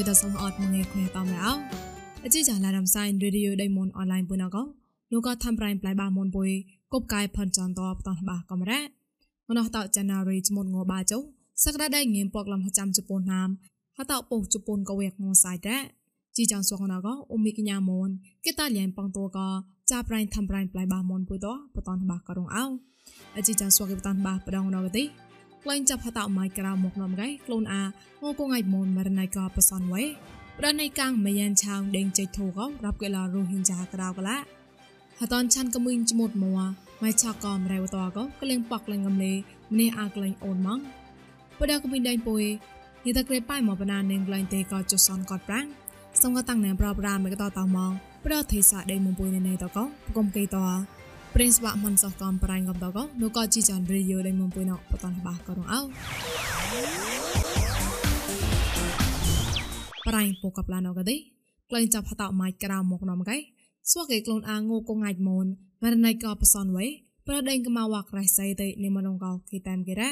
ពុយតសំអត់មងេခွေតមរោអជីចាឡារំសៃរេឌីយោដៃមុនអនឡាញពុនកោនោះក៏ធ្វើប្រៃប្លៃបាមុនពុយកបកាយផនចន្តបតបាកំរ៉ាមនោះតចាណារីចមុនងបាចុសក្តាដៃងៀមពកលំចាំជប៉ុនណាមហតពុជប៉ុនកវេកងសៃតាជីចងសួងណកអ៊ុំមីកញ្ញាមុនគេតាលៀនបងតូកចាប្រៃធ្វើប្រៃប្លៃបាមុនពុយតបតបាករងអោអជីចាសួងគេបតបាប្រដងណកទី ក្លែងចាប់ហតអមៃក្រៅមកនំកៃខ្លួនអាងកងៃមុនមរណៃកបសនវេប្រណៃកាំងមយ៉ានឆាងដេងចេធូករាប់កេឡារូហ៊ីនចាក្រៅកឡាហតនឆាន់កមុញចមុតមួម៉ៃឆាកំរែវតកក្លែងប៉កក្លែងកំលេម្នេះអាក្លែងអូនម៉ងបដកមិញដៃពុយនេះតក្រេប៉ៃមកបណានេងក្លែងទេក៏ចុសនកតប្រាំងសងកតាំងណែប្រប្រាមេកតតម៉ងប្រទេសាដេមុំពុយណេតកកុំ កេត Prince wa man soh kam parang kam toko no ko chi chan radio dai mum pui no patan ba ko rong au ប្រៃពូកប្លានអកទេក្លែងចាប់ហតម៉ៃក្រៅមកនំកៃស្វកេក្លូនអាងូកងាច់មូនមរណៃកបសនវេប្រដេងកម៉ាវ៉ាក្រៃសៃទេនិមនងកោគីតាមកេរ៉ា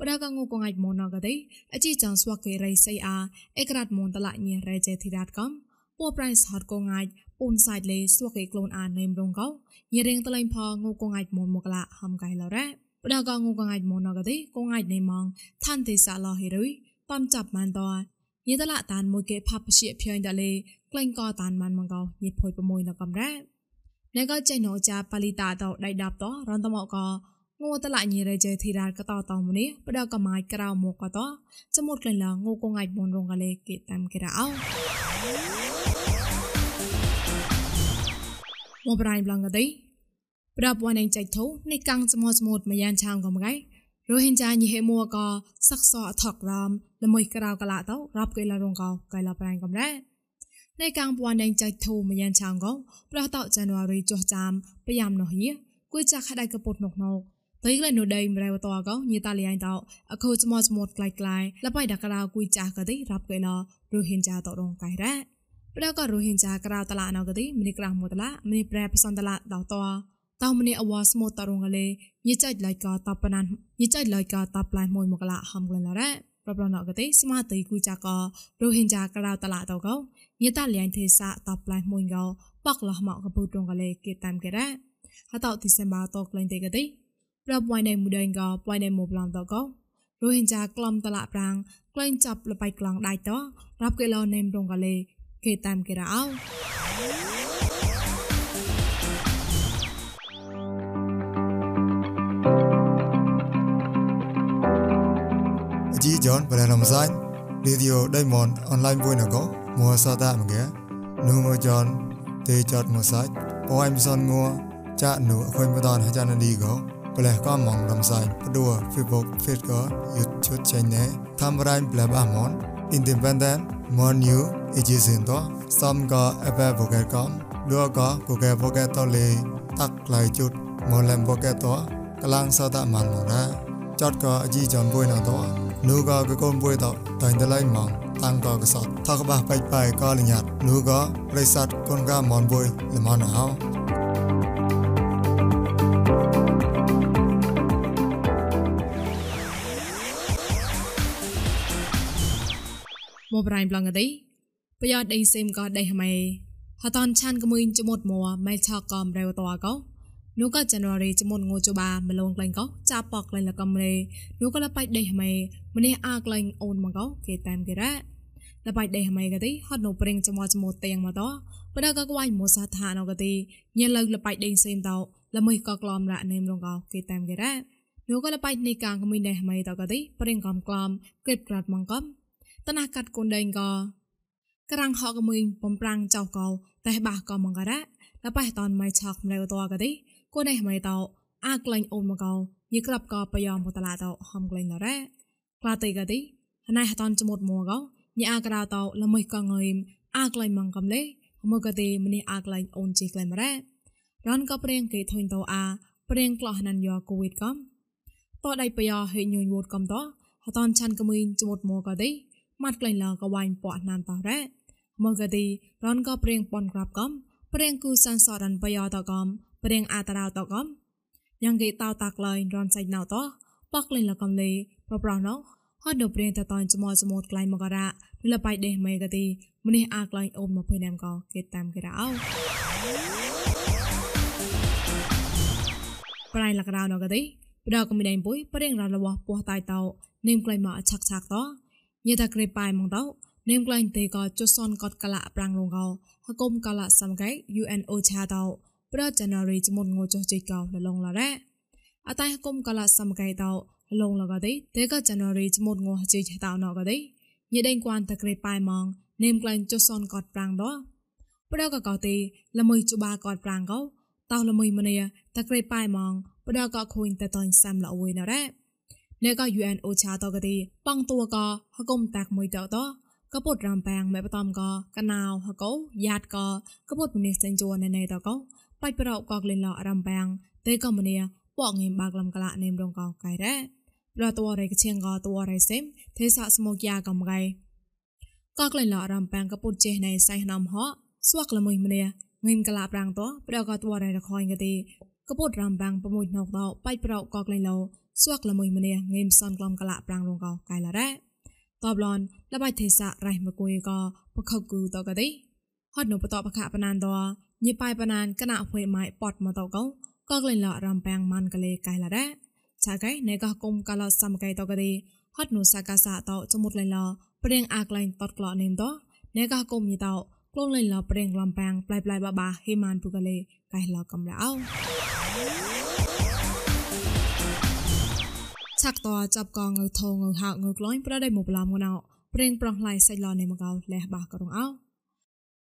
ប្រដកងូកងាច់មូនអកទេអជីចងស្វកេរៃសៃអាអេក្រាតមូនតឡាញេរ៉េចេធីរ៉ាតកំពួប្រៃសហតកងាច់ ពូនសាច់លេស្វកេក្លូនអានេមរងកោញរៀងតឡៃផងូកងាច់មូនមកឡាហំកៃឡរ៉ាប្រដកងូកងាច់មូនអកទេកងាច់នេមងឋានទេសាឡហេរុយតំចាប់ម៉ានតោញេតឡាតានមួយគេផាប់ជាភៀងតលេក្លែងកតានបានមកកោញេភុយប្រមួយនៅកំរ៉ាណែក៏ចេញណូចាប៉ាលីតាតដៃដាប់តរនតមកកងូតឡាញេរេជេធីរ៉ាកតតមនេះបដកម៉ាយក្រៅមកកតចមុតក្លែងឡងូកងងាច់មុនរងកលេគេតាមគេរ៉ោ មកប្រៃប្លងកដីប្រាប់វ៉ានឯងចៃធូនេះកាំងស្មោះស្មូតមួយយ៉ាងឆាងកំងៃរហិនចាញីហេមួកសឹកសអថករមល្មួយក្រៅកលាតោរាប់កេឡារងកោកៃឡាប្រៃកំរ៉ានៃកាំងវ៉ានឯងចៃធូមួយយ៉ាងឆាងកោប្រតោចានវ៉ារីចុះចាមប្រយ៉ាំនោះយីគួយចាក់ខដៃកពុតនុកណោពេលក្លែនោះដេញប្រែវតកោញីតាលីឯងតោអខូចមោះស្មូតក្លាយក្លាយលបៃដកដៅគួយចាស់កទេរាប់កេឡារហិនចាតោរងកៃរ៉ា ប្រកករហិនចាក្រៅតឡាអណកទីមនីក្រៅមតឡាមនីប្រែផ្សំតឡាដោតតោមនីអវស្មូតរងលេញិចៃឡៃកតបណានញិចៃឡៃកតប្លៃមួយមកឡាហំក្លែនឡារ៉ាប្រប្រណកទេស្មាតីគូចាករហិនចាក្រៅតឡាតោកោញិតលៀងទេសាតប្លៃមួយកោប៉កឡះមកកពុទ្រងលេគេតាមគេរ៉ាហតោឌីសេមបាតក្លែងទេកទេប្រពួយណៃមួយដេងកោពួយណៃមួយប្លំតោកោរហិនចាក្លំតឡាប្រាំងក្លែងចាប់លបៃក្លងដៃតោរាប់គេឡោណេមរងកលេ គេតាមគេរ៉ោជីយ៉នបលារំសាច់រីឌីអូដៃម៉ុនអនឡាញពួយណកមួសាតាមកែនូមយ៉នទេចតមួសាច់ពួយមិនសនងัวចាក់នូអខុយមតនអាចារ្យនីកោប្លែកក៏មងរំសាយព្រោះ Facebook Fit ក៏យុទ្ធឈុតចេញណែធ្វើរ៉ៃប្លែបអាម៉ុន independent monu ejisin to sam ga aba boger kam lo ga ko ga boger to le tak lai chut molam boger to kalang sa da man mo na chot ga aji jan boi na to lo ga ga kom boi to tain da lai mang tang ga ga sa thak ba pai pai ka le nyat lo ga praisat kon ga mon boi le mon na មកប្រៃប្លងទេប្រយោជន៍ដេញសេមក៏ដេញហ្មៃហតនឆានក្មួយចមុតមួម៉ៃឆកំរាវតកោនោះក៏ January ចមុតងូចបាម្លងក្លែងកោចាប់បកក្លែងលកំរេនោះក៏លបៃដេញហ្មៃម្នេះអាក្លែងអូនមកកោគេតាមគេរ៉ាលបៃដេះម៉ៃកទីហត់នៅព្រេងចមោចមោទៀងមកតបដកកវៃមោសាថាណកទីញ៉ែលើលបៃដេងសេមតោល្មើក៏ក្លំរ៉ាណេមរងកោគេតាមគេរ៉ានោះក៏លបៃនេះកាងកមីដេះម៉ៃតកទីព្រេងកំក្លំគេប្រាត់ម៉ងកំ តណាកាត់គូនដេងក៏ក្រាំងហកមីងបំប្រាំងចៅកោតែបះក៏មកករ៉ាលបះតនមិនឆក់ម្លេវតក៏ទេគូនឯមិនតោអាក្លែងអូនមកកោញីក្រាប់ក៏ប្រយមបតឡាតោហំក្លែងណរ៉ាក្លាតៃក៏ទេណៃហតនចមុតមកកោញីអាក្រៅតោល្មៃក៏ងើមអាក្លែងមកកំលេមកទេម្នេះអាក្លែងអូនជីក្លែងរ៉ារនក៏ព្រៀងគេធុញតោអាព្រៀងក្លោះណានយោកូវីដកំតោដៃប្រយោហេញញវតកំតោហតនឆាន់កមីងចមុតមកក៏ទេ mấy con người a klein mang cầm lấy một cái đi mình a klein ôn chỉ klein mà đấy rón có preng cái thôi tao a preng clo hanan yo covid com to đây bây giờ hệ nhồi một cầm đó hạt ton chăn cái mình cho một mùa cái đi mặt klein là cái wine bỏ nan tao đấy một cái đi rón có preng pon grab com preng ku san sọ đàn bây giờ tao com ព្រៀងអាតារោតកំយ៉ាងគេតោតាក់ឡើយរនសៃណៅតបកលេងលកំលេប្រប្រណោហហត់នៅព្រៀងតតនចមចមតក្លៃមកការៈលលបៃដេះមេកទីម្នេះអាក្លែងអូនមកភ័យណាំកគេតាមគេរោប្រៃលកដៅណកទីប្រដកមីដៃពុយប្រេងររបស់ពោះតៃតោនេមក្លែងមកឆាក់ឆាក់ត ញេតាក្រេប៉ៃមកតោនេមក្លែងទេក៏ចុសនកតកលៈប្រាំងរងកោហកុំកលៈសំកៃ UNO ឆាតោប្រចាណារីចមុនងោចុះជិកោលឡងឡារ៉ាអតៃហកុំកលៈសំកៃតោលងលកទេទេក៏ចាណារីចមុនងោជិកតោណកទេញេដេងគួនតក្រេប៉ៃមកនេមក្លែងចុសនកតប្រាំងតោប្រដកកោទេល្មួយជបាកតប្រាំងកោតោល្មួយម្នេះតក្រេប៉ៃមកប្រដកខូនតតនសាំលអវេណរ៉ា ណែក៏ UNO ឆាតកទីប៉ងតួក៏ហកុំតាក់មួយតតកពុតរាំប៉ាងមេបតំក៏កណៅហកោយ៉ាតក៏កពុតម្នេះសេនជួណែណែតក៏បាច់ប្រោក៏ក្លែងឡរាំប៉ាងទេក៏ម្នេះពកងេមបាក្លំក្លានេមរងក៏កៃរ៉ាប្រតួរៃកឈៀងក៏តួរៃសេមទេសៈស្មុកយ៉ាកំកៃក៏ក្លែងឡរាំប៉ាងកពុតចេះណៃសៃណំហស្វាក់ល្មួយម្នេះងេមក្លាប្រាំងតប្រក៏តួរៃរខយកទីកពុតរាំប៉ាងប្រមួយណុកតបាច់ប្រោក៏ក្លែងឡ ស្វាក់ល្មួយម្នេះងេមសនក្លំក្លាប្រាំងរងក៏កៃឡារ៉ាតបឡនលបៃទេសៈរៃមកគួយក៏បខកគូតកទេហត់នៅបតបខបណានតញិបាយបណានកណអភွေម៉ៃប៉តមកតកោក៏ក្លែងឡរំប៉ាំងម៉ាន់កលេកៃឡារ៉ាឆាកៃណេកគុំកាឡសំកៃតកទេហត់នៅសាកាសាតចមុតឡៃឡព្រៀងអាក្លែងតតក្លោនេមតណេកគុំញិតក្លងឡៃឡព្រៀងលំប៉ាំងប្លៃប្លៃបាបាហេម៉ានពុកលេកៃឡកំឡៅ ឆាក់តចាប់កងងើថងងើហៅងើក្លាញ់ប្រដៃមកប្លាមងណៅប្រេងប្រងឡៃសៃឡនេមកោលះបាករងអោ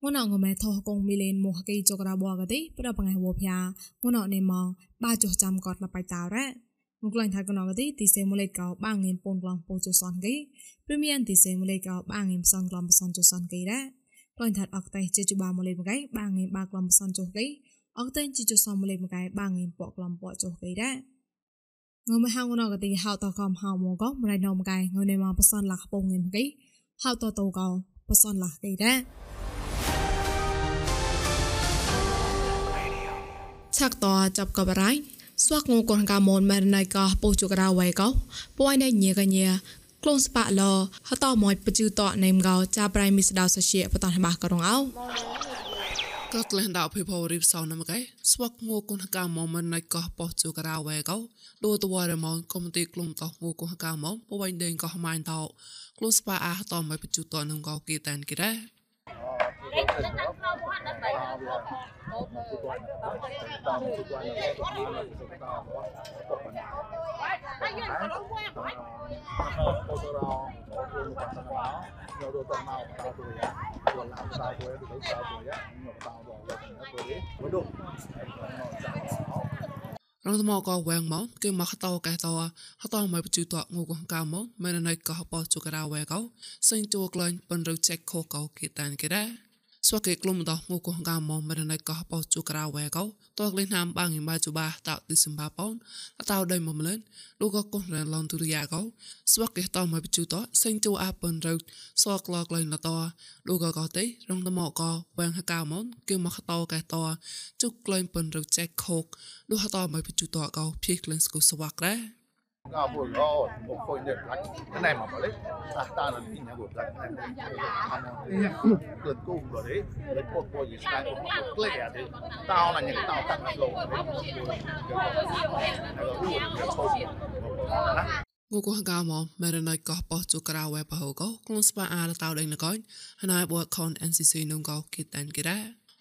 ងណៅងមែថោកងមីលេនមកកេចក្រាបវកទេប្របងឯវភាងណៅនេម៉ងបាចុះចាំកតលបៃតារ៉ាមកក្លាញ់ថាកណៅកទេទីសេមូលេកោបាងងៀមពូនក្លងពោចុសនកេព្រីមៀនទីសេមូលេកោបាងងៀមសនក្លំបសនចុសនកេរ៉ាក្លាញ់ថាអកតៃជាជបាមូលេមកៃបាងងៀមបាក្លំបសនចុកេអកតៃជាចុសមូលេមកៃបាងងៀមពកក្លំពចុកេរ៉ា ងមហងណកទីហៅតកំហៅមកក៏មិនណមកៃងនៅមកបសនលះពងងឹមកៃហៅតតកោបសនលះកៃដែរឆាក់តចាប់កបរៃស្វាក់ងកនកាមនមែនណៃកោពោជករៅវៃកោពួយណៃញៀកញៀក្លូនស្ប៉ាឡហតមកបជូតណេមកោចាប្រៃមីស្ដៅសជាបតនបាករងអោ ក៏ក្លែងដៅភីផោរីបសោណាមកែស្វកងូគុនកាមមិនណៃកោបោះជូការ៉ាវ៉ែកោដូតវ៉ារមនកុំទីក្លុំតោងូគុនកាមបវៃដេងកោម៉ៃតោក្លុំស្ប៉ាអាតមកបជូតនឹងកោគីតានគីរ៉ា រងថ្មក៏វែងមកគឺមកតោកែតោហតមកបជូតងូកកៅមកមែនណៃក៏បោជូការ៉ាវែកោសេងជួក្លែងបនរចេកខោកោគេតានគេដែរ ស្វកេក្លុំដោងូកកៅមកមែនណៃក៏បោជូការ៉ាវែកោតោក្លែងណាមបាងងបាជូបាតោឌីសំបាប៉ោនតោដៃមកម្លិនលោកក៏កោះរឡនទុរិយាកោស្វកេតោមកបជូតសេងជួអាបនរសកលក្លែងលតោលោកក៏កោទេរងថ្ម ក៏វែងហកៅមកគឺមកតោកែតោជុកក្លែងបនរចេកខោកលោកហតមកបជូតកោភីក្លែងស្គូសវាក់ដែរ Ah, pues no, một khối đẹp lắm. Cái này mà bảo đấy, à, ta là nhìn nhà bột lắm. Lần cung rồi đấy, lấy một bộ gì sai một bộ lẻ đấy. Tao là những cái tao tặng lộn đấy. ងូកោហកៅមកមែរណៃកោបោះជូក្រៅវ៉ែបហូកោក្លុំស្ប៉ាអាលតៅដេងណកូនហណៃបួខន NCC នងកោគិតាន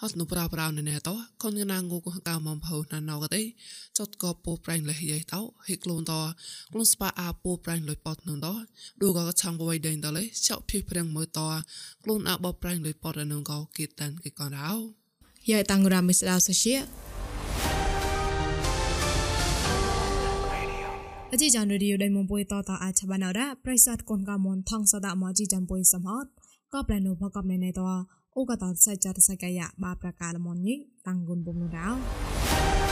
គិរ៉ាហត់នុប្រាប្រាវណែតោខនងណាងូកោហកៅមកផោណាណៅកទេចតកោពោប្រៃលះយាយតោហេក្លូនតោក្លុំស្ប៉ាអាពោប្រៃលុយប៉តនងតោឌូកោឆាំងបវៃដេងតលេចောက်ភីប្រាំងមើតោក្លូនអាបបប្រៃលុយប៉តនងកោគិតានគិកោរោយាយតាំងរាមិស្ដៅសជាអជីចានរីឌីយោដៃមុំពុយតតអាឆបាណៅរ៉ាប្រៃសាទកូនកមនថងសដាមកជីចាំពុយសំហតក៏ប្លែននូផកបណេណេត អូកតសៃចាតសៃកាយបាប្រកាលមនញីតាំងគុនបុំនោះរោ